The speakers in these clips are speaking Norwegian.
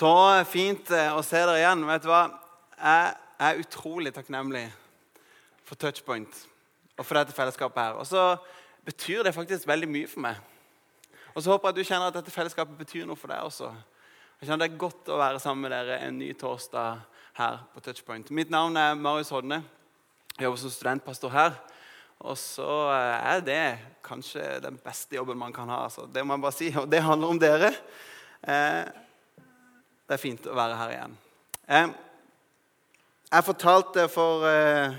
Så fint eh, å se dere igjen. Vet du hva? Jeg er utrolig takknemlig for Touchpoint og for dette fellesskapet her. Og så betyr det faktisk veldig mye for meg. Og så håper jeg at du kjenner at dette fellesskapet betyr noe for deg også. Jeg kjenner Det er godt å være sammen med dere en ny torsdag her på Touchpoint. Mitt navn er Marius Hodne. Jeg jobber som studentpastor her. Og så eh, er det kanskje den beste jobben man kan ha. Altså. Det må jeg bare si. Og det handler om dere. Eh, det er fint å være her igjen. Eh, jeg fortalte for eh,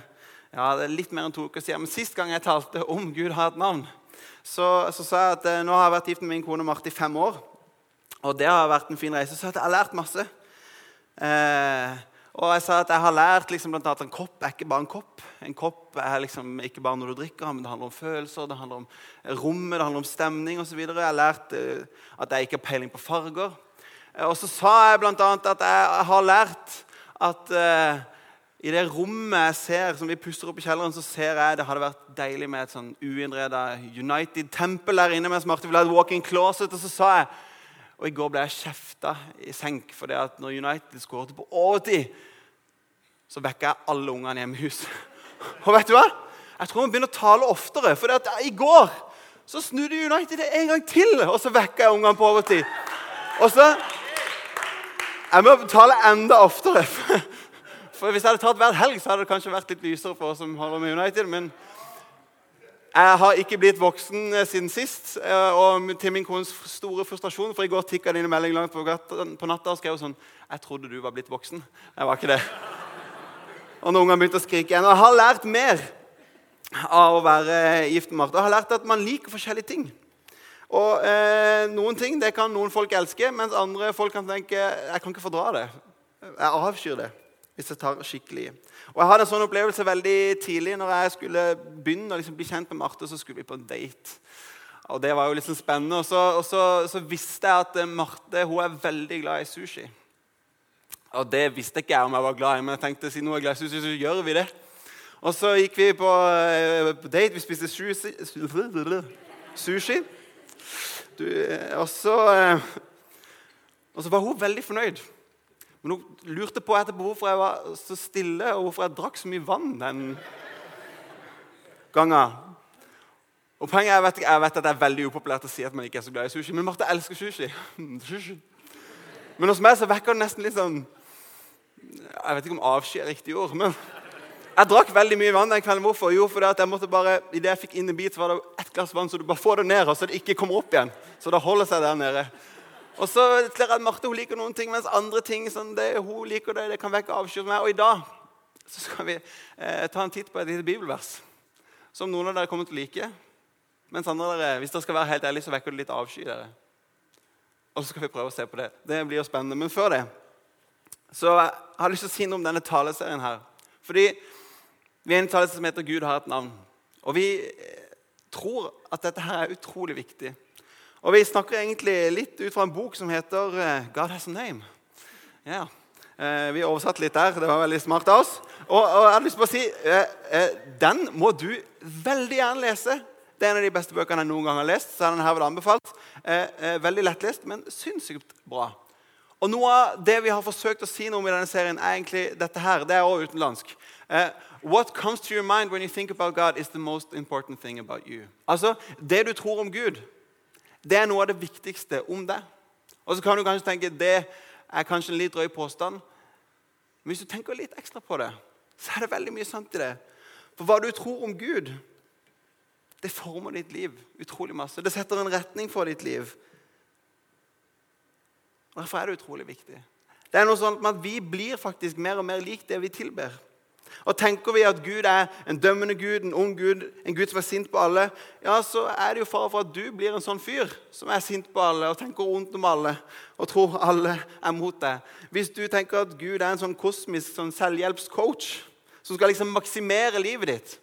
ja, litt mer enn to uker siden, men sist gang jeg talte om Gud har et navn, så, så sa jeg at eh, nå har jeg vært gift med min kone Marte i fem år. Og det har vært en fin reise. Så jeg har lært masse. Og jeg sa at jeg har lært liksom, blant annet, at en kopp er ikke bare en kopp. En kopp er liksom ikke bare noe du drikker, men det handler om følelser, det handler om rommet, det handler om stemning osv. Jeg har lært at jeg ikke har peiling på farger. Eh, og så sa jeg bl.a. at jeg har lært at uh, i det rommet jeg ser, som vi puster opp i kjelleren, så ser jeg det hadde vært deilig med et sånn uinnreda United-tempel der inne. mens ville ha et walk-in closet. Og så sa jeg Og i går ble jeg kjefta i senk fordi at når United skåret på overtid, så vekka jeg alle ungene hjemme i huset. Og vet du hva? Jeg tror vi begynner å tale oftere. For i går så snudde United det en gang til, og så vekka jeg ungene på overtid. Og så jeg må betale enda oftere. For Hvis jeg hadde tatt hver helg, så hadde det kanskje vært litt lysere for oss som holder med United. Men jeg har ikke blitt voksen eh, siden sist. Eh, og til min kones store frustrasjon, for i går tikka det inn en melding langt på, på natta og skrev sånn 'Jeg trodde du var blitt voksen.' Jeg var ikke det. Og når ungene begynte å skrike igjen. Og jeg har lært mer av å være gift med Marte. Jeg har lært at man liker forskjellige ting. Og eh, Noen ting det kan noen folk elske, mens andre folk kan tenke jeg kan ikke fordra det. Jeg avskyr det hvis jeg tar skikkelig i. Og Jeg hadde en sånn opplevelse veldig tidlig når jeg skulle begynne å liksom bli kjent med Marte. Så skulle vi på en date. Og Det var jo liksom spennende. Og så, og så, så visste jeg at eh, Marte hun er veldig glad i sushi. Og Det visste ikke jeg om jeg var glad i, men jeg tenkte siden hun er glad i sushi, så gjør vi det. Og så gikk vi på, eh, på date. Vi spiste sushi. sushi. Du, og, så, og så var hun veldig fornøyd. Men hun lurte på etterpå hvorfor jeg var så stille, og hvorfor jeg drakk så mye vann den gangen. Og poenget jeg vet, jeg vet at det er veldig upopulært å si at man ikke er så glad i sushi, men Marte elsker sushi. sushi. Men hos meg så vekker det nesten litt sånn Jeg vet ikke om avsky er riktig ord. men jeg drakk veldig mye vann den kvelden. Hvorfor? Jo, fordi at jeg måtte bare, i det jeg fikk inn en bit, så var det ett glass vann, så du bare får det ned, og så det ikke kommer opp igjen. Så det holder seg der nede. Og så ser jeg at Marte hun liker noen ting, mens andre ting sånn, det, hun liker det, det kan vekke avsky meg. Og i dag så skal vi eh, ta en titt på et lite bibelvers som noen av dere kommer til å like. Mens andre dere, hvis dere skal være helt ærlige, så vekker det litt avsky. dere. Og så skal vi prøve å se på det. Det blir jo spennende. Men før det så jeg har jeg lyst til å si noe om denne taleserien her. Fordi vi er en talelse som heter 'Gud har et navn'. Og vi eh, tror at dette her er utrolig viktig. Og Vi snakker egentlig litt ut fra en bok som heter eh, 'God Has a Name'. Ja, eh, Vi oversatte litt der. Det var veldig smart av oss. Og, og jeg har lyst til å si, Den må du veldig gjerne lese. Det er en av de beste bøkene jeg noen gang har lest. så den her vil anbefalt. veldig lettlest, men sinnssykt bra. Og Noe av det vi har forsøkt å si noe om i denne serien, er egentlig dette her. Det er også utenlandsk. What comes to your mind when you think about God is the most important thing about you. Altså, Det du tror om Gud, det er noe av det viktigste om deg. Og så kan du kanskje tenke det er kanskje en litt drøy påstand. Men hvis du tenker litt ekstra på det, så er det veldig mye sant i det. For hva du tror om Gud, det former ditt liv utrolig masse. Det setter en retning for ditt liv. Derfor er det utrolig viktig. Det er noe sånn at Vi blir faktisk mer og mer lik det vi tilber. Og Tenker vi at Gud er en dømmende Gud, en ung Gud, en Gud som er sint på alle, ja, så er det jo fare for at du blir en sånn fyr som er sint på alle og tenker vondt om alle og tror alle er mot deg. Hvis du tenker at Gud er en sånn kosmisk sånn selvhjelpscoach som skal liksom maksimere livet ditt,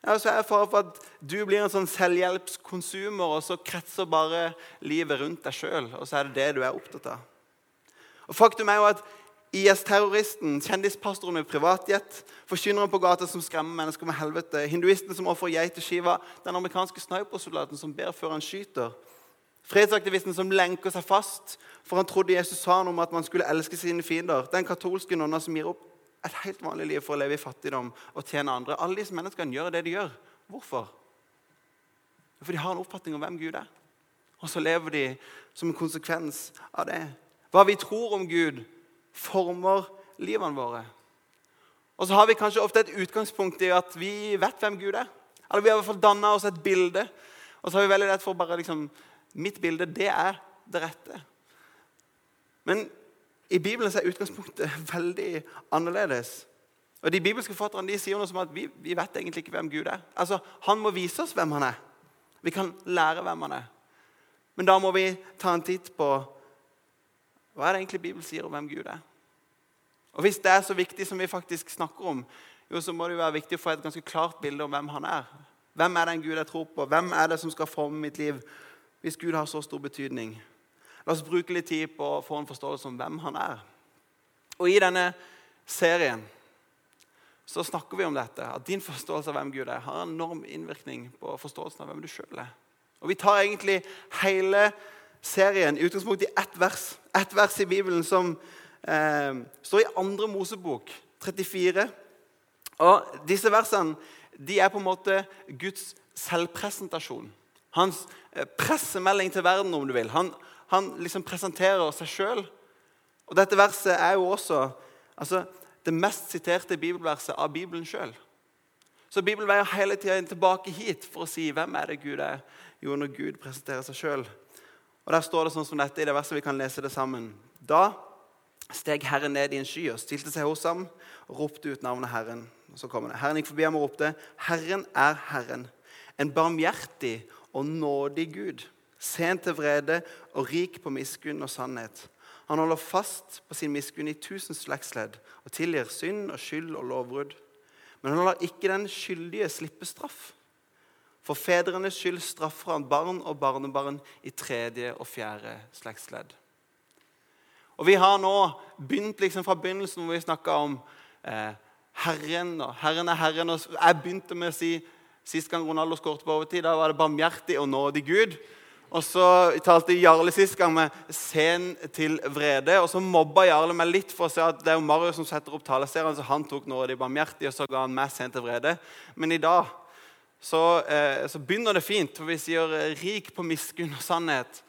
ja, så er det fare for at du blir en sånn selvhjelpskonsumer, og så kretser bare livet rundt deg sjøl, og så er det det du er opptatt av. Og Faktum er jo at IS-terroristen, kjendispastoren med privatjet, forkynneren på gata som skremmer mennesker med helvete, hinduisten som ofrer geit til Shiva, den amerikanske snipersoldaten som ber før han skyter. Fredsaktivisten som lenker seg fast, for han trodde Jesus sa noe om at man skulle elske sine fiender. Den katolske nonna som gir opp et helt vanlig liv for å leve i fattigdom og tjene andre. Alle disse menneskene gjør det de gjør. Hvorfor? For de har en oppfatning om hvem Gud er. Og så lever de som en konsekvens av det. Hva vi tror om Gud, former livene våre. Og så har vi kanskje ofte et utgangspunkt i at vi vet hvem Gud er. Eller vi har i hvert fall danna oss et bilde. Og så har vi veldig lett for bare liksom Mitt bilde, det er det rette. Men i Bibelen er utgangspunktet veldig annerledes. Og De bibelske forfatterne de sier noe som at vi, vi, vet egentlig ikke hvem Gud er. Altså, Han må vise oss hvem han er. Vi kan lære hvem han er. Men da må vi ta en titt på hva er det egentlig Bibelen sier om hvem Gud er. Og Hvis det er så viktig som vi faktisk snakker om, jo, så må det jo være viktig å få et ganske klart bilde om hvem han er. Hvem er den Gud jeg tror på? Hvem er det som skal forme mitt liv? Hvis Gud har så stor betydning. La oss bruke litt tid på å få en forståelse om hvem han er. Og I denne serien så snakker vi om dette, at din forståelse av hvem Gud er, har en enorm innvirkning på forståelsen av hvem du sjøl er. Og Vi tar egentlig hele serien i utgangspunkt i ett vers. Ett vers i Bibelen som eh, står i andre Mosebok, 34. Og Disse versene de er på en måte Guds selvpresentasjon. Hans eh, pressemelding til verden, om du vil. Han, han liksom presenterer seg sjøl. Og dette verset er jo også altså, det mest siterte bibelverset av Bibelen sjøl. Så Bibelen veier hele tida tilbake hit for å si hvem er det Gud er. Jo, når Gud presenterer seg sjøl. Og Der står det sånn som dette i det verset. Vi kan lese det sammen. Da steg Herren ned i en sky og stilte seg hos ham og ropte ut navnet Herren. Og så kommer det. Herren gikk forbi ham og ropte, 'Herren er Herren, en barmhjertig og nådig Gud.' Sent til vrede og rik på miskunn og sannhet. Han holder fast på sin miskunn i tusen slektsledd og tilgir synd og skyld og lovbrudd. Men han lar ikke den skyldige slippe straff. For fedrenes skyld straffer han barn og barnebarn i tredje og fjerde slektsledd. Og Vi har nå begynt liksom fra begynnelsen hvor vi snakka om eh, Herren og Herren er Herren. og Jeg begynte med å si Sist gang Ronaldo skåret på overtid, da var det barmhjertig og nådig Gud. Og så talte Jarle sist gang med 'sen til vrede'. Og så mobba Jarle meg litt for å se at det er jo Mario som setter opp taleserien, så han tok nådig barmhjertig, og så ga han meg 'sen til vrede'. Men i dag så, eh, så begynner det fint, for vi sier eh, 'rik på miskunn og sannhet'.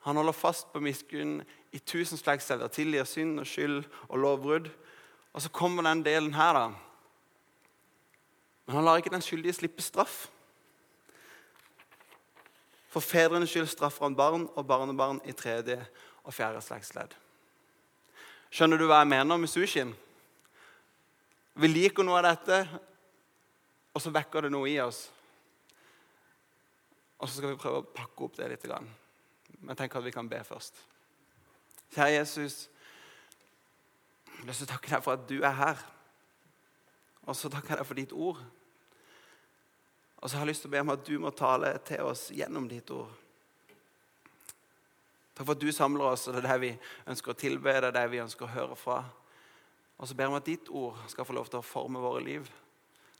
Han holder fast på miskunn i tusen slektsteder, tilgir synd og skyld og lovbrudd. Og så kommer den delen her, da. Men han lar ikke den skyldige slippe straff. For fedrenes skyld straffer han barn og barnebarn i tredje og fjerde slektsledd. Skjønner du hva jeg mener med sushien? Vi liker noe av dette, og så vekker det noe i oss. Og så skal vi prøve å pakke opp det litt. Men tenk at vi kan be først. Kjære Jesus, jeg har lyst til å takke deg for at du er her. Og så takker jeg deg for ditt ord. Og så har jeg lyst til å be om at du må tale til oss gjennom ditt ord. Takk for at du samler oss, og det er det vi ønsker å tilbe, det er det vi ønsker å høre fra. Og så ber jeg om at ditt ord skal få lov til å forme våre liv.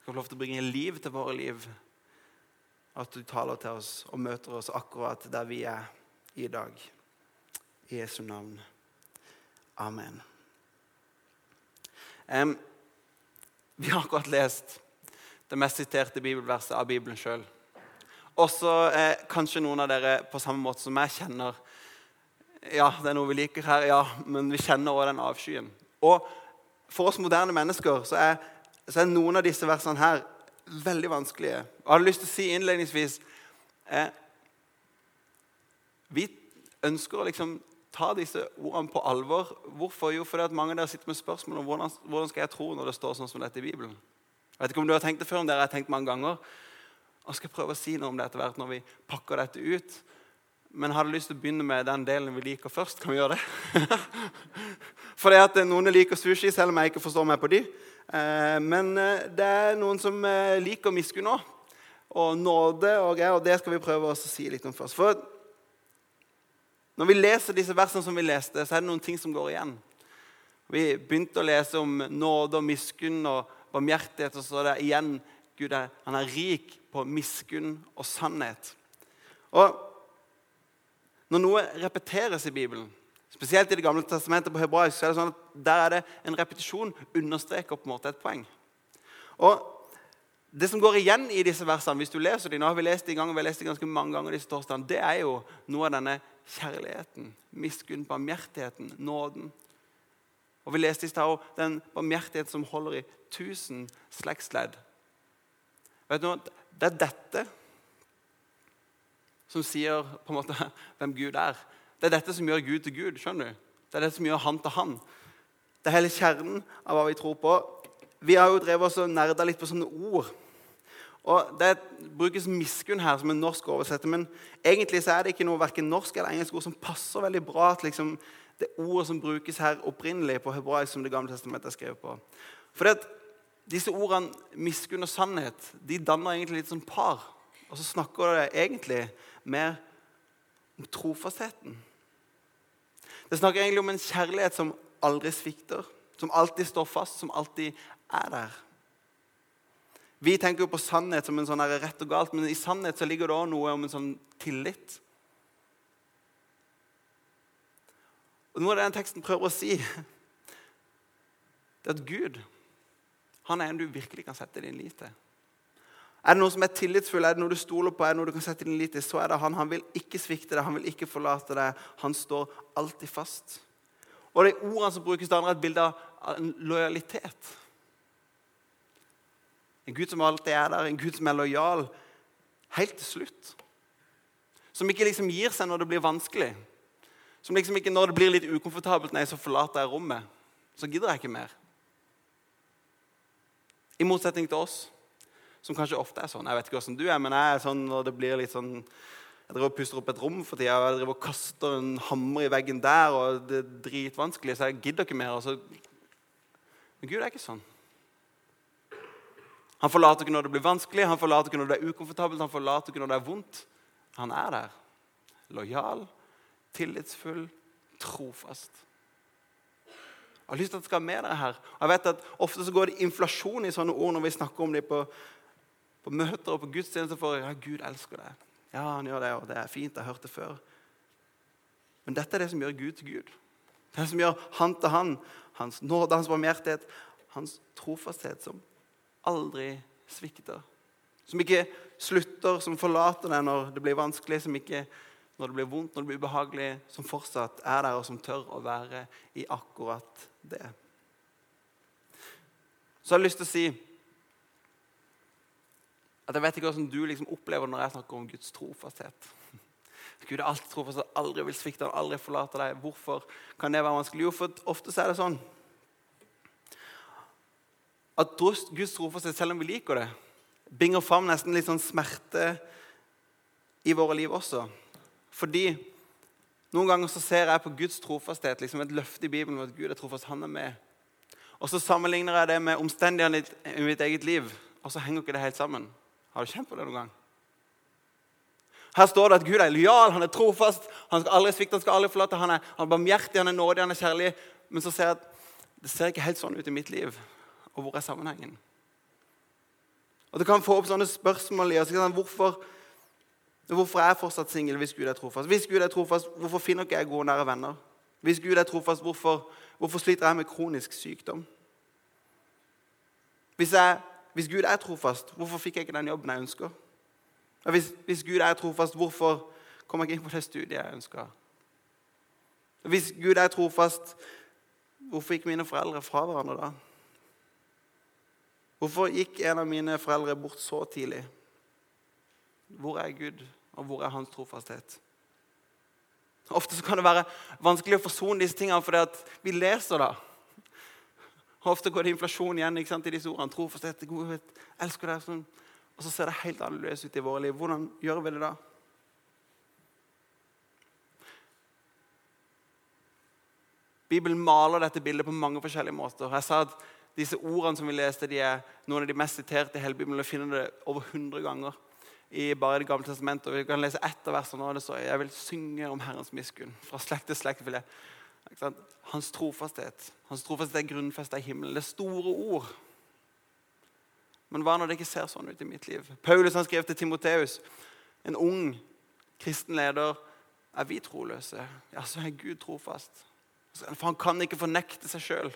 Skal få lov til å bringe liv til våre liv. At du taler til oss og møter oss akkurat der vi er i dag. I Jesu navn. Amen. Um, vi har akkurat lest det mest siterte bibelverset av Bibelen sjøl. Også eh, kanskje noen av dere på samme måte som jeg kjenner Ja, det er noe vi liker her, ja, men vi kjenner òg den avskyen. Og for oss moderne mennesker så er, så er, noen av disse versene her veldig vanskelige. Jeg hadde lyst til å si innledningsvis eh, Vi ønsker å liksom ta disse ordene på alvor. Hvorfor? Jo, fordi at mange av dere sitter med spørsmål om hvordan, hvordan skal jeg tro når det står sånn som dette i Bibelen. Jeg vet ikke om du har tenkt det før, om dere har tenkt mange ganger. Og skal prøve å si noe om det etter hvert når vi pakker dette ut. Men jeg hadde lyst til å begynne med den delen vi liker først. Kan vi gjøre det? Fordi at noen liker sushi, selv om jeg ikke forstår meg på de. Eh, men eh, det er noen som eh, liker miskunn òg. Og nåde og greier. Og det skal vi prøve å si litt om først. For når vi leser disse versene som vi leste, så er det noen ting som går igjen. Vi begynte å lese om nåde og miskunn. og barmhjertighet, og så er det igjen Gud er, han er rik på miskunn og sannhet. Og Når noe repeteres i Bibelen, spesielt i Det gamle testamentet på hebraisk, så er det sånn at der er det en repetisjon understreker på en måte et poeng. Og Det som går igjen i disse versene, hvis du leser de, nå har vi lest de ganger, vi har lest de ganske mange ganger disse torsdagene, det er jo noe av denne kjærligheten, miskunn, barmhjertigheten, nåden. Og Vi leste i stad den barmhjertighet som holder i tusen slektsledd. Vet du, noe? Det er dette som sier på en måte hvem Gud er. Det er dette som gjør Gud til Gud. skjønner du? Det er det som gjør han til han. Det er hele kjernen av hva vi tror på. Vi har jo drevet oss og nerda litt på sånne ord. Og Det brukes miskunn her som en norsk oversetter, men egentlig så er det ikke noe hverken norsk eller engelsk ord som passer veldig bra til liksom, det ordet som brukes her opprinnelig på hebraisk, som Det gamle testamentet er skrevet på. For det, disse ordene miskunn og sannhet de danner egentlig litt som par. Og så snakker det egentlig mer om trofastheten. Det snakker egentlig om en kjærlighet som aldri svikter, som alltid står fast, som alltid er der. Vi tenker jo på sannhet som en sånn rett og galt, men i sannhet så ligger det også noe om en sånn tillit. Og Noe av det den teksten prøver å si, det er at Gud han er en du virkelig kan sette din lit til. Er det noe som er tillitsfull, er det noe du stoler på, er det noe du kan sette din lit til, så er det han. Han vil ikke svikte deg, han vil ikke forlate deg. Han står alltid fast. Og de ordene som brukes, der, er et bilde av lojalitet. En Gud som alltid er der, en Gud som er lojal helt til slutt. Som ikke liksom gir seg når det blir vanskelig. Som liksom ikke når det blir litt ukomfortabelt, nei, så forlater jeg rommet. Så gidder jeg ikke mer. I motsetning til oss som kanskje ofte er sånn. Jeg vet ikke hvordan du er, men jeg er sånn når det blir litt sånn Jeg driver og puster opp et rom for tida, og jeg driver og kaster en hammer i veggen der, og det er dritvanskelig, så jeg gidder ikke mer. Så... Men Gud er ikke sånn. Han forlater ikke når det blir vanskelig, han forlater ikke når det er ukomfortabelt, han forlater ikke når det er vondt. Han er der. Lojal, tillitsfull, trofast. Jeg har lyst til at det skal med dere her. Jeg vet at Ofte så går det inflasjon i sånne ord når vi snakker om dem på på møter og på gudstjenester for ja, Gud elsker deg. Ja, han gjør det, og det er fint. Jeg har hørt det før. Men dette er det som gjør Gud til Gud. Det som gjør han til han. Hans nåde, hans barmhjertighet, hans trofasthet, som aldri svikter. Som ikke slutter, som forlater deg når det blir vanskelig, som ikke når det blir vondt, når det blir ubehagelig, som fortsatt er der, og som tør å være i akkurat det. Så jeg har lyst til å si at Jeg vet ikke hvordan du liksom opplever når jeg snakker om Guds trofasthet. Gud er alltid trofast, aldri vil svikte, han aldri forlater deg. Hvorfor kan det være vanskelig? Jo, for ofte er det sånn at Guds trofasthet, selv om vi liker det, binger fram nesten litt sånn smerte i våre liv også. Fordi noen ganger så ser jeg på Guds trofasthet liksom et løfte i Bibelen om at Gud er trofast, han er med. Og så sammenligner jeg det med omstendighetene i mitt eget liv, og så henger ikke det helt sammen. Har du kjent på det noen gang? Her står det at Gud er lojal, han er trofast, han skal aldri svikte, han skal aldri forlate. Han er, han er barmhjertig, han er nådig, han er kjærlig. Men så ser jeg at det ser ikke helt sånn ut i mitt liv. Og hvor er sammenhengen? Og Det kan få opp sånne spørsmål i oss. Hvorfor, hvorfor er jeg fortsatt singel hvis Gud er trofast? Hvis Gud er trofast, hvorfor finner ikke jeg gode, nære venner? Hvis Gud er trofast, hvorfor, hvorfor sliter jeg med kronisk sykdom? Hvis jeg hvis Gud er trofast, hvorfor fikk jeg ikke den jobben jeg ønsker? Hvis, hvis Gud er trofast, hvorfor kom jeg ikke inn på det studiet jeg ønska? Hvis Gud er trofast, hvorfor gikk mine foreldre fra hverandre da? Hvorfor gikk en av mine foreldre bort så tidlig? Hvor er Gud, og hvor er hans trofasthet? Ofte kan det være vanskelig å forsone disse tingene fordi vi leser det. Ofte går det inflasjon igjen ikke sant, i disse ordene. Tro, forstått, godhet, elsker deg. Sånn. Og så ser det helt annerledes ut i våre liv. Hvordan gjør vi det da? Bibelen maler dette bildet på mange forskjellige måter. Jeg sa at Disse ordene som vi leste, de er noen av de mest siterte i hele Bibelen. Vi finner det over 100 ganger i bare Det gamle testamentet. Vi kan lese ett av versene. og det står Jeg vil synge om Herrens miskunn. Fra slekt til slekt vil hans trofasthet. Hans trofasthet er grunnfesta i himmelen. Det er store ord. Men hva når det ikke ser sånn ut i mitt liv? Paulus han skrev til Timoteus, en ung kristen leder er vi troløse, ja, så er Gud trofast. For han kan ikke fornekte seg sjøl.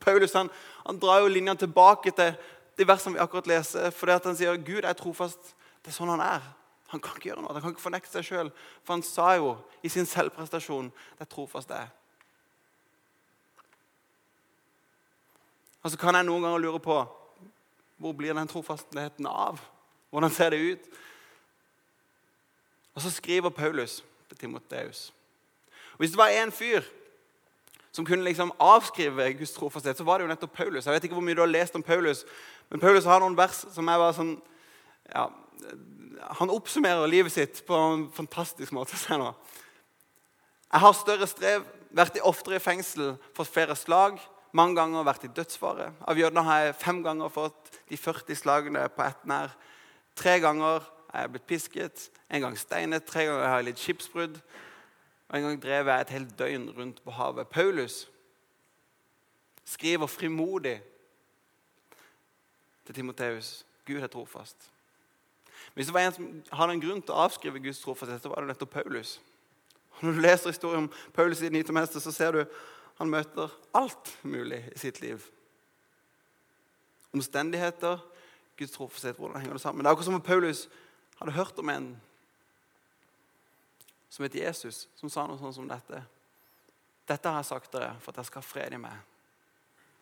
Paulus han, han, drar jo linjene tilbake til de versene vi akkurat leser, fordi han sier Gud er trofast. Det er sånn han er. Han kan ikke gjøre noe, han kan ikke fornekte seg sjøl. For han sa jo i sin selvprestasjon det er trofast det. Og så kan jeg noen ganger lure på hvor blir den trofastheten av? Hvordan ser det ut? Og så skriver Paulus til Timoteus. Hvis det var én fyr som kunne liksom avskrive Guds trofasthet, så var det jo nettopp Paulus. Jeg vet ikke hvor mye du har lest om Paulus, men Paulus har noen vers som er bare sånn ja, Han oppsummerer livet sitt på en fantastisk måte. Se nå. Jeg har større strev, vært oftere i fengsel, fått flere slag. Mange ganger vært i dødsfare. Av jødene har jeg fem ganger fått de 40 slagene på ett nær. Tre ganger er jeg blitt pisket, en gang steinet, tre ganger har jeg litt skipsbrudd. Og En gang drev jeg et helt døgn rundt på havet. Paulus skriver frimodig til Timoteus Gud er trofast. Hvis det var en som hadde en grunn til å avskrive Guds trofasthet, så var det nettopp Paulus. Når du leser historien om Paulus i Nytemester, så ser du han møter alt mulig i sitt liv. Omstendigheter, Guds trofasthet, hvordan henger det sammen? Det er akkurat som om Paulus hadde hørt om en som het Jesus, som sa noe sånn som dette. Dette har jeg sagt dere for at dere skal ha fred i meg.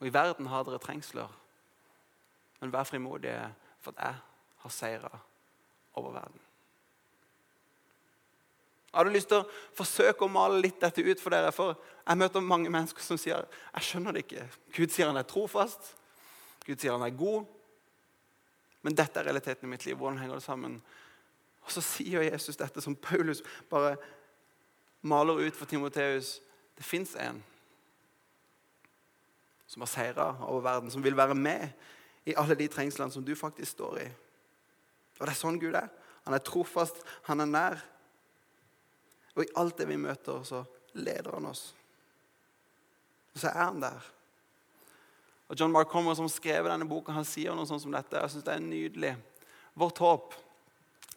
Og i verden har dere trengsler. Men vær frimodige, for at jeg har seira over verden. Jeg hadde lyst til å forsøke å male litt dette ut for dere. For jeg møter mange mennesker som sier jeg skjønner det ikke. Gud sier han er trofast. Gud sier han er god. Men dette er realiteten i mitt liv. Hvordan henger det sammen? Og så sier Jesus dette som Paulus bare maler ut for Timoteus. Det fins en som har seira over verden, som vil være med i alle de trengslene som du faktisk står i. Og det er sånn Gud er. Han er trofast, han er nær. Og i alt det vi møter, så leder han oss. Og så er han der. Og John Mark Comer, som skrev denne boka, han sier noe sånt som dette. Jeg synes det er nydelig. Vårt håp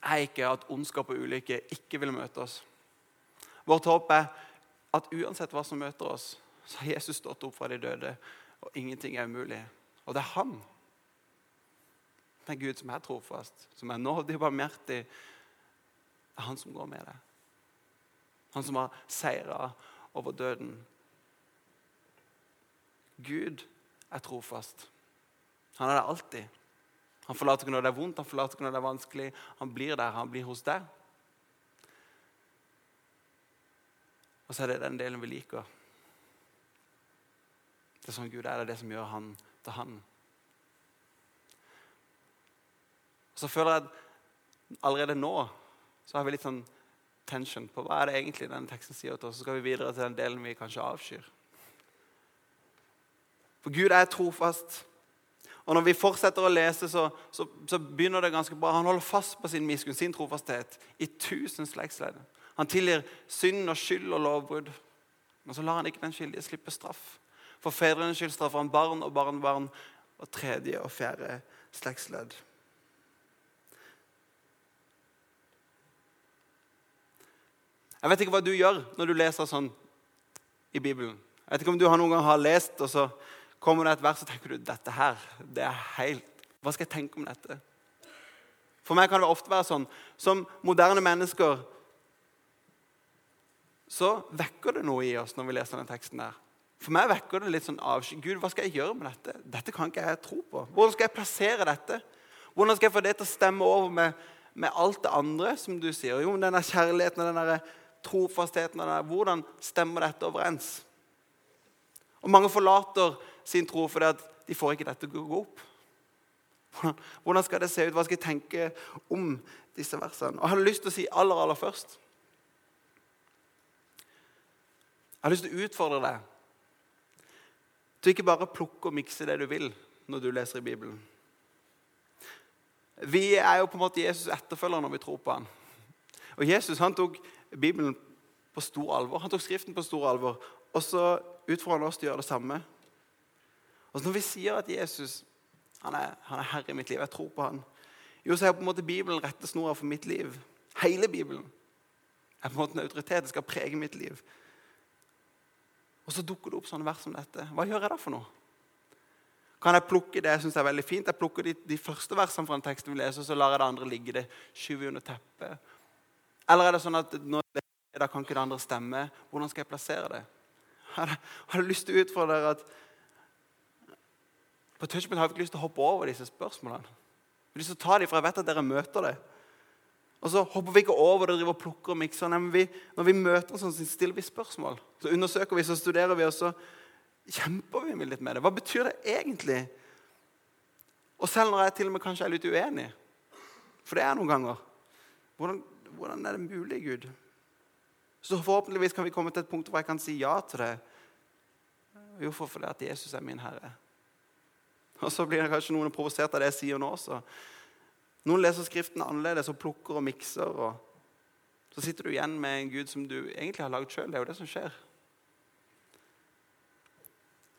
er ikke at ondskap og ulykke ikke vil møte oss. Vårt håp er at uansett hva som møter oss, så har Jesus stått opp fra de døde, og ingenting er umulig. Og det er han. Det er Gud som er trofast, som er nådig og barmhjertig. Det er han som går med deg. Han som har seira over døden. Gud er trofast. Han er det alltid. Han forlater ikke når det er vondt, han forlater ikke når det er vanskelig. Han blir der, han blir hos deg. Og så er det den delen vi liker. Det er sånn Gud er, det er det som gjør han til han. Og så føler jeg at allerede nå så har vi litt sånn tension på hva er det egentlig denne teksten sier til oss. Så skal vi videre til den delen vi kanskje avskyr. For Gud er trofast. Og Når vi fortsetter å lese, så, så, så, begynner det ganske bra. Han holder fast på sin miskunn, sin trofasthet, i tusen slektsledd. Han tilgir synd og skyld og lovbrudd. Men så lar han ikke den skyldige slippe straff. For fedrenes skyld straffer han barn og barnebarn og tredje og fjerde slektsledd. Jeg vet ikke hva du gjør når du leser sånn i Bibelen. Jeg vet ikke om du noen gang har lest, og så kommer det et vers, og tenker du dette her, det er helt Hva skal jeg tenke om dette? For meg kan det ofte være sånn som moderne mennesker så vekker det noe i oss når vi leser denne teksten. der. For meg vekker det litt sånn avsky. Gud, hva skal jeg gjøre med dette? Dette kan ikke jeg tro på. Hvordan skal jeg plassere dette? Hvordan skal jeg få det til å stemme over med, med alt det andre som du sier? Jo, men denne kjærligheten og denne trofastheten. Hvordan stemmer dette overens? Og Mange forlater sin tro fordi at de får ikke dette til å gå opp. Hvordan skal det se ut? Hva skal jeg tenke om disse versene? Og Jeg hadde lyst til å si aller, aller først Jeg har lyst til å utfordre deg til ikke bare plukke og mikse det du vil når du leser i Bibelen. Vi er jo på en måte Jesus etterfølger når vi tror på ham. Og Jesus han tok Bibelen på stor alvor. Han tok Skriften på stor alvor. Og så utfordrer han oss til å gjøre det samme. Og så Når vi sier at Jesus han er, han er, herre i mitt liv, jeg tror på han, jo, så er på en måte Bibelen rettesnora for mitt liv. Hele Bibelen. er på en måte en autoritet. Det skal prege mitt liv. Og så dukker det opp sånne vers som dette. Hva gjør jeg da for noe? Kan jeg plukke det jeg synes er veldig fint? Jeg plukker de, de første versene fra en tekst vi leser, og så lar jeg det andre ligge det skyver under teppet. Eller er det sånn at nå da kan ikke det andre stemme? Hvordan skal jeg plassere det? Har jeg, lyst til å utfordre dere at på Touchpoint har vi ikke lyst til å hoppe over disse spørsmålene. Vi har lyst til å ta dem, for jeg vet at dere møter det. Og så hopper vi ikke over det, driver og plukker og mikser. Nei, vi, når vi møter sånn, så stiller vi spørsmål. Så undersøker vi, så studerer vi, og så kjemper vi litt med det. Hva betyr det egentlig? Og selv når jeg til og med kanskje er litt uenig, for det er noen ganger Hvordan, hvordan er det mulig, Gud? Så forhåpentligvis kan vi komme til et punkt hvor jeg kan si ja til det. Hvorfor? Fordi at Jesus er min Herre. Og så blir det kanskje noen provosert av det jeg sier nå også. Noen leser Skriften annerledes og plukker og mikser. og Så sitter du igjen med en Gud som du egentlig har lagd sjøl. Det er jo det som skjer.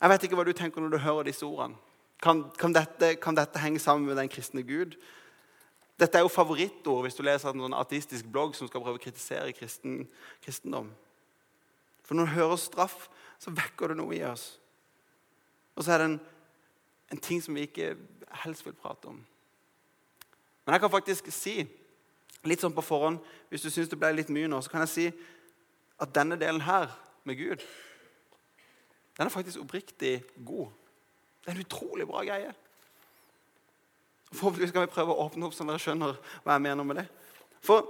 Jeg vet ikke hva du tenker når du hører disse ordene. Kan, kan, dette, kan dette, henge sammen med den kristne Gud? Dette er jo favorittord hvis du leser en sånn ateistisk blogg som skal prøve å kritisere kristen, kristendom. For når du hører straff, så vekker det noe i oss. Og så er det en en ting som vi ikke helst vil prate om. Men jeg kan faktisk si, litt sånn på forhånd, hvis du syns det ble litt mye nå, så kan jeg si at denne delen her med Gud, den er faktisk oppriktig god. Det er en utrolig bra greie. Forhåpentligvis skal vi prøve å åpne opp så dere skjønner hva jeg mener med det. For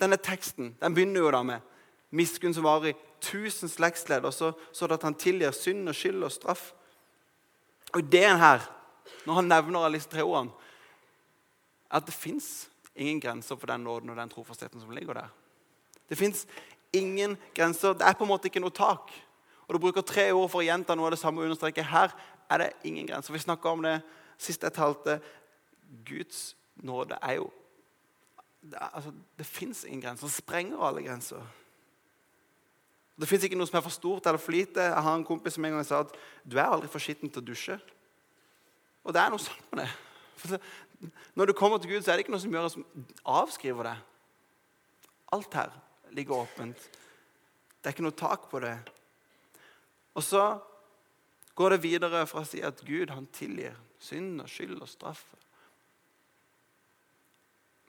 denne teksten den begynner jo da med miskunn som varer i tusen slektsledd, og så, så at han tilgir synd og skyld og straff. Og ideen her, når han nevner alle disse tre ordene, er at det fins ingen grenser for den nåden og den trofastheten som ligger der. Det fins ingen grenser. Det er på en måte ikke noe tak. Og Du bruker tre ord for å gjenta noe av det samme og understreke. Her er det ingen grenser. Vi snakka om det sist jeg talte. Guds nåde er jo Det, altså, det fins ingen grenser. Det sprenger alle grenser. Det fins ikke noe som er for stort eller for lite. Jeg har en kompis som en gang sa at du er aldri for skitten til å dusje. Og det er noe sant med det. For når du kommer til Gud, så er det ikke noe som gjør som avskriver det. Alt her ligger åpent. Det er ikke noe tak på det. Og så går det videre fra å si at Gud han tilgir synd og skyld og straff.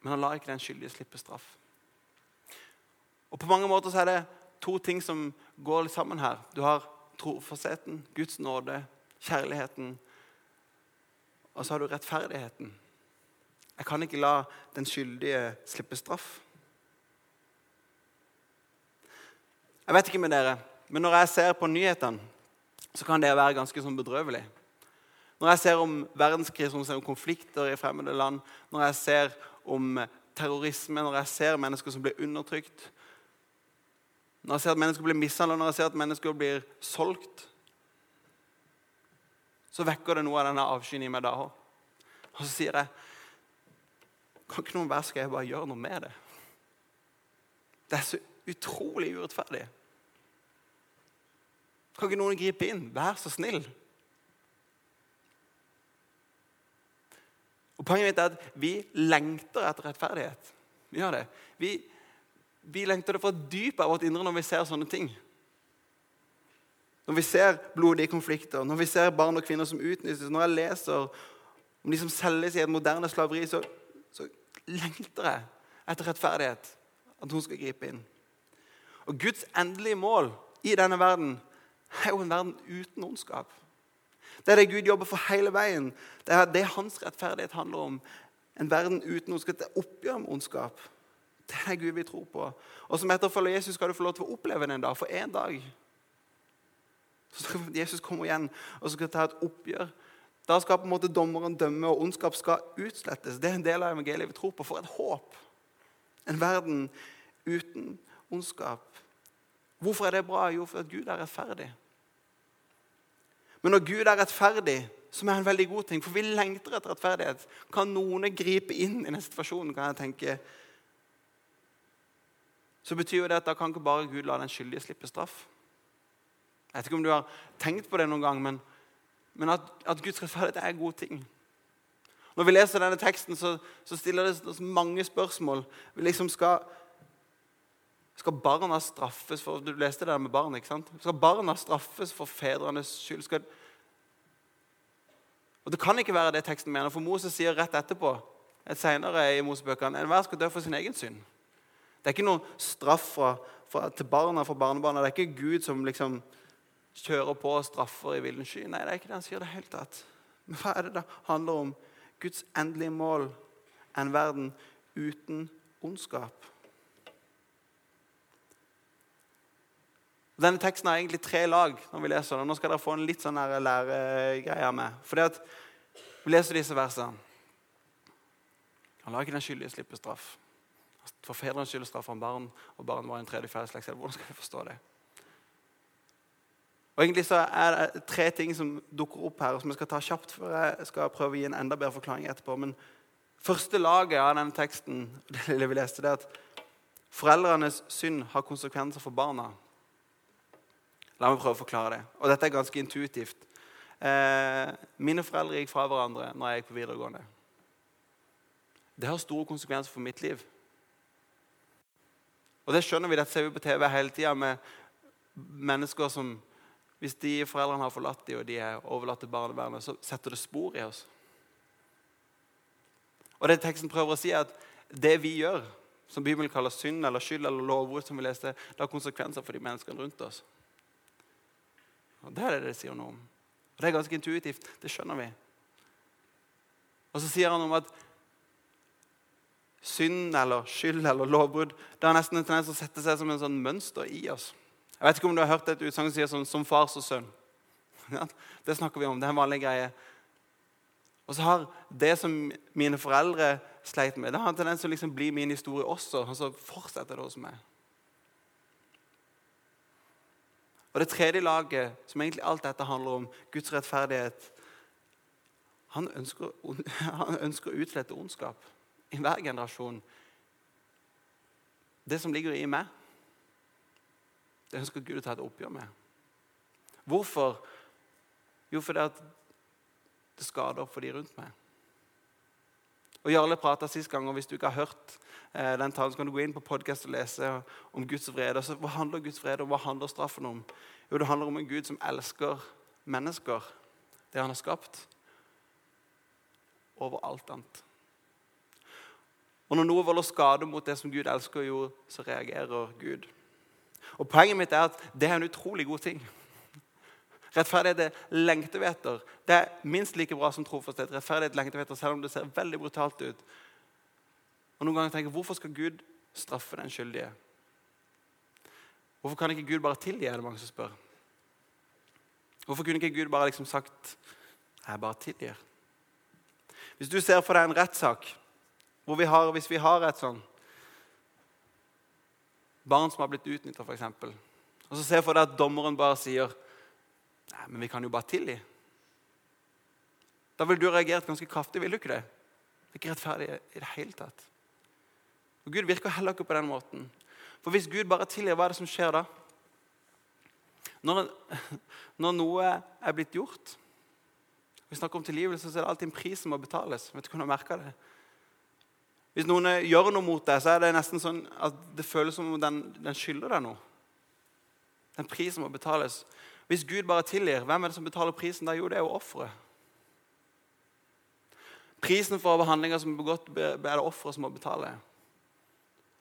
Men han lar ikke den skyldige slippe straff. Og På mange måter så er det to ting som går litt sammen her. Du har trofastheten, Guds nåde, kjærligheten. Og så har du rettferdigheten. Jeg kan ikke la den skyldige slippe straff. Jeg vet ikke med dere, men når jeg ser på nyhetene, så kan det være ganske sånn bedrøvelig. Når jeg ser om verdenskrig, om konflikter i fremmede land, når jeg ser om terrorisme, når jeg ser mennesker som blir undertrykt, når jeg ser at mennesker blir mishandla, når jeg ser at mennesker blir solgt, så vekker det noe av denne avskyen i meg da òg. Og så sier jeg Kan ikke noen være skal jeg bare gjøre noe med det? Det er så utrolig urettferdig. Kan ikke noen gripe inn? Vær så snill. Og Poenget mitt er at vi lengter etter rettferdighet. Vi gjør det. Vi, vi lengter det fra dypet av vårt indre når vi ser sånne ting. Når vi ser blodige konflikter, når vi ser barn og kvinner som utnyttes, når jeg leser om de som selges i et moderne slaveri, så, så lengter jeg etter rettferdighet. At hun skal gripe inn. Og Guds endelige mål i denne verden er jo en verden uten ondskap. Det er det Gud jobber for hele veien. Det er det hans rettferdighet handler om. En verden uten ondskap. Det er oppgjør med ondskap. Det er det Gud vi tror på. Og som etterfølger Jesus skal du få lov til å oppleve det en dag. For en dag så skal Jesus komme igjen og skal ta et oppgjør. Da skal på en måte dommeren dømme, og ondskap skal utslettes. Det er en del av evangeliet vi tror på. For et håp! En verden uten ondskap. Hvorfor er det bra? Jo, for at Gud er rettferdig. Men når Gud er rettferdig, som er en veldig god ting, for vi lengter etter rettferdighet, kan noen gripe inn i den situasjonen, kan jeg tenke så betyr jo det at da kan ikke bare Gud la den skyldige slippe straff. Jeg vet ikke om du har tenkt på det noen gang, men, men at, at, Guds rettferdighet er en god ting. Når vi leser denne teksten, så, så stiller det oss mange spørsmål. Vi liksom skal Skal barna straffes for Du leste det der med barn, ikke sant? Skal barna straffes for fedrenes skyld? Skal... Og Det kan ikke være det teksten mener, for Moses sier rett etterpå et senere i Mosebøkene enhver skal dø for sin egen synd. Det er ikke noen straff fra, fra, til barna fra barnebarna. Det er ikke Gud som liksom kjører på og straffer i villen sky. Nei, det er ikke det han sier det helt tatt. Men hva er det det handler om? Guds endelige mål en verden uten ondskap. Denne teksten har egentlig tre lag. når vi leser den. Nå skal dere få en litt sånn læregreie med. Fordi at Vi leser disse versene. Han lar ikke den skyldige slippe straff. For fedrenes skyld straffer han barn, og barn var en tredje fjerde slekt. Hvordan skal vi forstå det? Og egentlig så er det tre ting som dukker opp her, som jeg skal ta kjapt før jeg skal prøve å gi en enda bedre forklaring etterpå. Men første laget av denne teksten det vi leste, det er at foreldrenes synd har konsekvenser for barna. La meg prøve å forklare det. Og dette er ganske intuitivt. Eh, mine foreldre gikk fra hverandre når jeg gikk på videregående. Det har store konsekvenser for mitt liv. Og det skjønner vi, Dette ser vi på TV hele tida med mennesker som Hvis de foreldrene har forlatt dem, og de er overlatt til barnevernet, så setter det spor i oss. Og det teksten prøver å si, er at det vi gjør, som Bibelen kaller synd eller skyld eller lovord, som vi leste, det har konsekvenser for de menneskene rundt oss. Og Det er det det sier noe om. Og Det er ganske intuitivt. Det skjønner vi. Og så sier han om at synd eller skyld eller lovbrudd det har nesten en tendens å sette seg som en sånn mønster i oss. Jeg vet ikke om du har hørt et utsagn som sier sånn 'som fars og sønn'. Ja, det snakker vi om. Det er en vanlig greie. Og så har det som mine foreldre sleit med, det har en tendens til å liksom bli min historie også. Og så fortsetter det hos meg. Og det tredje laget, som egentlig alt dette handler om, Guds rettferdighet Han ønsker, han ønsker å utslette ondskap i hver generasjon. Det som ligger i meg, det ønsker Gud å ta et oppgjør med. Hvorfor? Jo, fordi det skader for de rundt meg. Og Jarle prata sist gang, og hvis du ikke har hørt den talen, så kan du gå inn på podkast og lese om Guds vrede. Altså, hva handler Guds vrede og Hva handler straffen om? Jo, Det handler om en Gud som elsker mennesker, det han har skapt, over alt annet. Og Når noe volder skade mot det som Gud elsker, jo, så reagerer Gud. Og Poenget mitt er at det er en utrolig god ting. Rettferdighet lengter vi etter. Det er minst like bra som trofasthet. Rettferdighet etter, selv om det ser veldig brutalt ut. Og noen ganger tenker jeg, Hvorfor skal Gud straffe den skyldige? Hvorfor kan ikke Gud bare tilgi? er det mange som spør. Hvorfor kunne ikke Gud bare liksom sagt jeg bare tilgir? Hvis du ser for deg en rettssak hvor vi har, hvis vi har et sånn barn som har blitt utnytta, f.eks., og så ser for deg at dommeren bare sier Nei, men vi kan jo bare tilgi. Da ville du reagert ganske kraftig, vil du ikke det? Det er ikke rettferdig i det hele tatt. Og Gud virker heller ikke på den måten. For hvis Gud bare tilgir, hva er det som skjer da? Når, når noe er blitt gjort Vi snakker om tilgivelse, så er det alltid en pris som må betales. Vet du hvordan merker det? Hvis noen gjør noe mot deg, så er det nesten sånn at det føles som om den, den skylder deg noe. Den prisen må betales. Hvis Gud bare tilgir, hvem er det som betaler prisen da? Jo, det er jo offeret. Prisen for handlinger som er begått, er det offeret som må betale.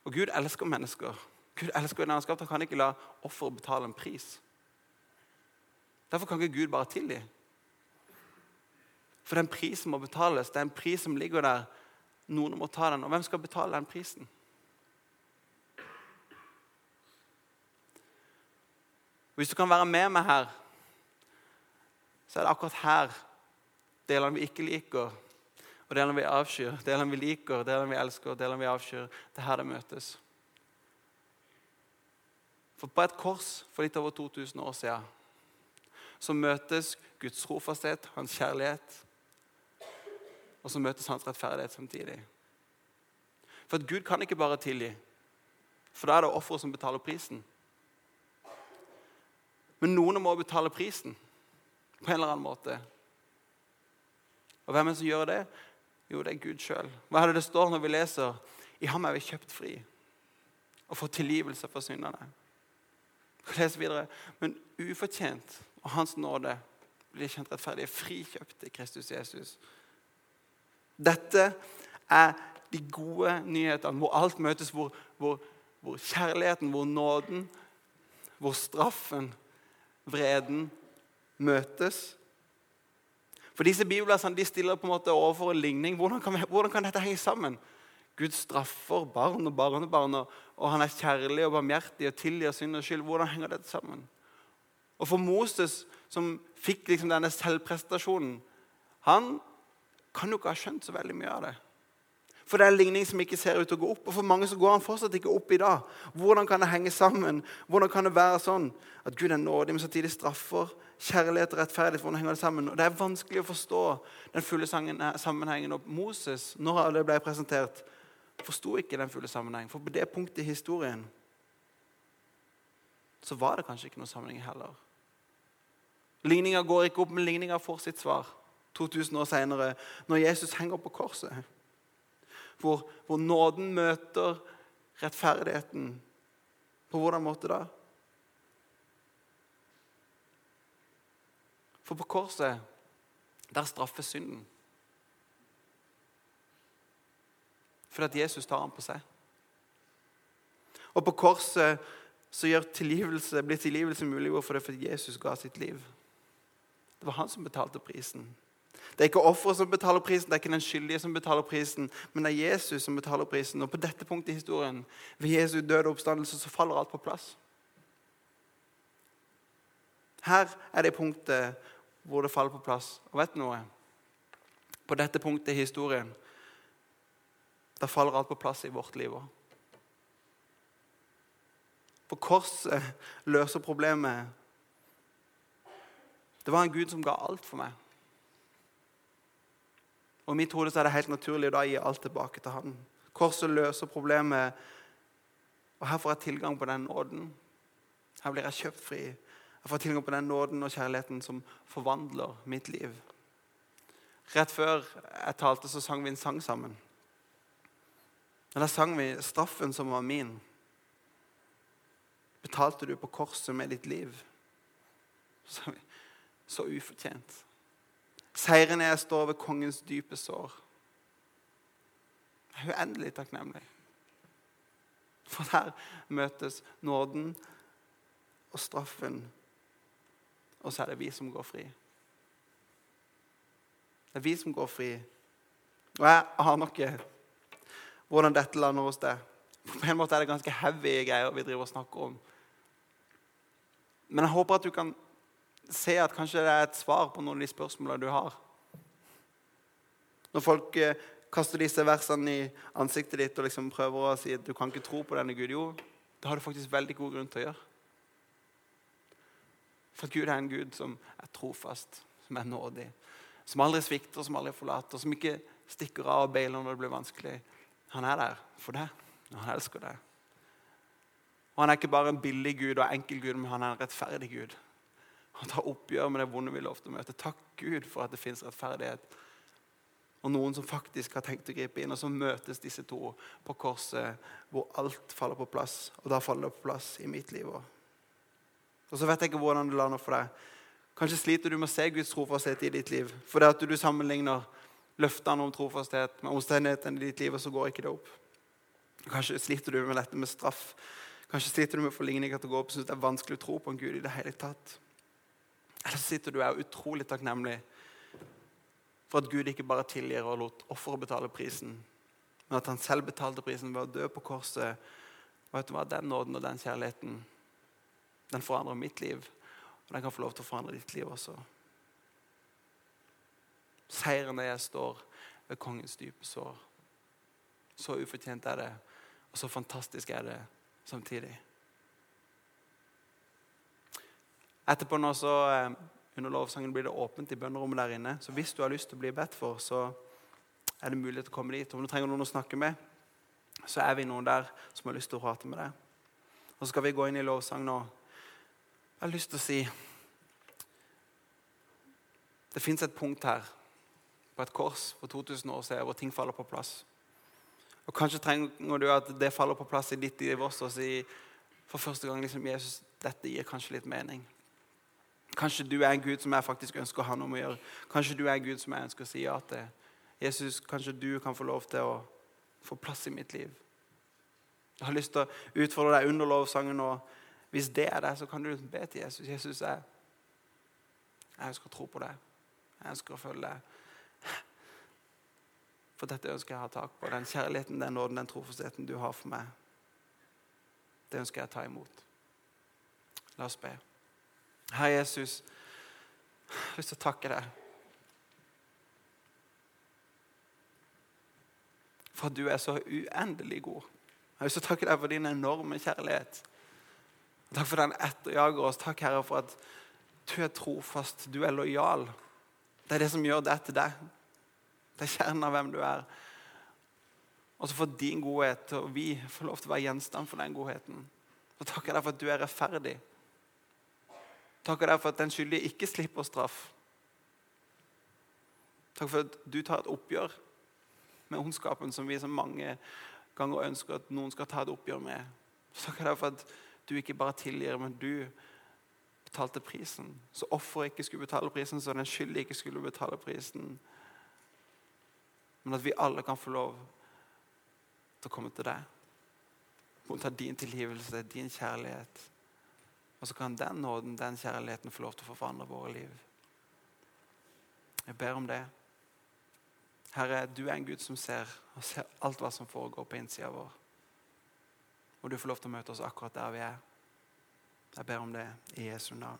Og Gud elsker mennesker. Gud elsker den han. Han kan ikke la offeret betale en pris. Derfor kan ikke Gud bare tilgi. For den prisen må betales. Det er en pris som ligger der. Noen må ta den. Og hvem skal betale den prisen? Hvis du kan være med meg her, så er det akkurat her delene vi ikke liker, og delene vi avskyr, delene vi liker, delene vi elsker, delene vi avskyr. Det er her det møtes. For på et kors for litt over 2000 år siden så møtes Guds trofasthet, hans kjærlighet, og så møtes hans rettferdighet samtidig. For at Gud kan ikke bare tilgi, for da er det offeret som betaler prisen. Men noen må betale prisen på en eller annen måte. Og hvem er det som gjør det? Jo, det er Gud sjøl. Hva er det det står når vi leser? I ham er vi kjøpt fri. og får tilgivelse for syndene. Les videre. Men ufortjent og Hans nåde blir kjent rettferdige, frikjøpt i Kristus Jesus. Dette er de gode nyhetene, hvor alt møtes, hvor, hvor, hvor kjærligheten, hvor nåden, hvor straffen, vreden møtes. For disse bibelversene de stiller på en måte overfor en ligning. Hvordan kan, hvordan kan dette henge sammen? Gud straffer barn og barnebarn, og, og han er kjærlig og barmhjertig og tilgir synd og skyld. Hvordan henger dette sammen? Og for Moses, som fikk liksom denne selvprestasjonen, han kan jo ikke ha skjønt så veldig mye av det. For det er en ligning som ikke ser ut til å gå opp. Og for mange så går han fortsatt ikke opp i dag. Hvordan kan det henge sammen? Hvordan kan det være sånn at Gud er nådig, men samtidig straffer? Kjærlighet og rettferdighet, hvordan henger det sammen? Og Det er vanskelig å forstå den fulle sammenhengen. Og Moses, når det ble presentert, forsto ikke den fulle sammenhengen. For på det punktet i historien så var det kanskje ikke noe sammenheng heller. Ligninga går ikke opp, men ligninga får sitt svar 2000 år senere, når Jesus henger på korset hvor, hvor nåden møter rettferdigheten. På hvordan måte da? For på korset, der straffes synden. Fordi at Jesus tar ham på seg. Og på korset så gjør tilgivelse, blir tilgivelse mulig hvorfor det fordi Jesus ga sitt liv. Det var han som betalte prisen. Det er ikke offeret som betaler prisen, det er ikke den skyldige som betaler prisen, men det er Jesus som betaler prisen. Og på dette punktet i historien, ved Jesu døde oppstandelse, så faller alt på plass. Her er det punktet hvor det faller på plass. Og vet du noe? På dette punktet i historien da faller alt på plass i vårt liv òg. For korset løser problemet. Det var en Gud som ga alt for meg. Og I mitt hode er det helt naturlig å gi alt tilbake til han. Korset løser problemet, og her får jeg tilgang på den nåden. Her blir jeg kjøpt fri. Jeg får tilgang på den nåden og kjærligheten som forvandler mitt liv. Rett før jeg talte, så sang vi en sang sammen. Og Der sang vi 'Straffen som var min'. Betalte du på korset med ditt liv. Så ufortjent. Seieren er står ved kongens dype sår. Jeg er uendelig takknemlig. For der møtes nåden og straffen, og så er det vi som går fri. Det er vi som går fri. Og jeg aner ikke hvordan dette lander hos deg. På en måte er det ganske heavy greier vi driver og snakker om. Men jeg håper at du kan se at kanskje det er et svar på noen av de spørsmålene du har. Når folk eh, kaster disse versene i ansiktet ditt og liksom prøver å si at du kan ikke tro på denne Gud, jo, det har du faktisk veldig god grunn til å gjøre. For Gud er en Gud som er trofast, som er nådig, som aldri svikter, som aldri forlater, som ikke stikker av og beiler når det blir vanskelig. Han er der for deg, og han elsker deg. Og Han er ikke bare en billig Gud og enkel Gud, men han er en rettferdig Gud. Han tar oppgjør med det vonde vi lovte å møte. Takk Gud for at det fins rettferdighet. Og noen som faktisk har tenkt å gripe inn. Og så møtes disse to på korset, hvor alt faller på plass. Og da faller det på plass i mitt liv òg. Og så vet jeg ikke hvordan det lander for deg. Kanskje sliter du med å se Guds trofasthet i ditt liv. For det at du sammenligner løftene om trofasthet med omstendighetene i ditt liv, og så går ikke det opp. Kanskje sliter du med dette med straff. Kanskje sliter du med å få å gå opp, syns det er vanskelig å tro på en Gud i det hele tatt. Eller sitter du og er utrolig takknemlig for at Gud ikke bare tilgir og lot offeret betale prisen, men at han selv betalte prisen ved å dø på korset. Og vet du hva? Den nåden og den kjærligheten den forandrer mitt liv, og den kan få lov til å forandre ditt liv også. Seieren der jeg står ved kongens dype sår. Så ufortjent er det, og så fantastisk er det samtidig. Etterpå nå så, eh, under lovsangen blir det åpent i bønnerommet der inne. Så hvis du har lyst til å bli bedt for, så er det mulighet til å komme dit. Om du trenger noen å snakke med, så er vi noen der som har lyst til å prate med deg. Og så skal vi gå inn i lovsang nå. Jeg har lyst til å si Det fins et punkt her på et kors for 2000 år siden hvor ting faller på plass. Og Kanskje trenger du at det faller på plass i ditt liv også. Og si for første gang liksom, Jesus, dette gir kanskje litt mening. Kanskje du er en Gud som jeg faktisk ønsker å ha noe med å gjøre. Kanskje du er en Gud som jeg ønsker å si ja til. Jesus, kanskje du kan få lov til å få plass i mitt liv. Jeg har lyst til å utfordre deg under lovsangen. og Hvis det er det, så kan du be til Jesus. Jesus, jeg, jeg ønsker å tro på deg. Jeg ønsker å følge deg. For dette ønsker jeg å ha tak på. Den kjærligheten, den nåden, den trofastheten du har for meg. Det ønsker jeg å ta imot. La oss be. Herre Jesus, jeg har lyst til å takke deg for at du er så uendelig god. Jeg har lyst til å takke deg for din enorme kjærlighet. Takk for den etterjager oss. Takk, Herre, for at du er trofast, du er lojal. Det er det som gjør det til deg. Det er kjernen av hvem du er. Og så for din godhet, og vi får lov til å være gjenstand for den godheten. Så takker deg for at du er rettferdig. Takker deg for at den skyldige ikke slipper straff. Takk for at du tar et oppgjør med ondskapen som vi så mange ganger ønsker at noen skal ta et oppgjør med. Takk for at du ikke bare tilgir, men du betalte prisen. Så offeret ikke skulle betale prisen, så den skyldige ikke skulle betale prisen. Men at vi alle kan få lov til å komme til deg. Motta din tilgivelse, din kjærlighet. Og så kan den nåden, den kjærligheten, få lov til å forvandle våre liv. Jeg ber om det. Herre, du er en Gud som ser og ser alt hva som foregår på innsida vår. Og du får lov til å møte oss akkurat der vi er. Jeg ber om det i Jesu navn.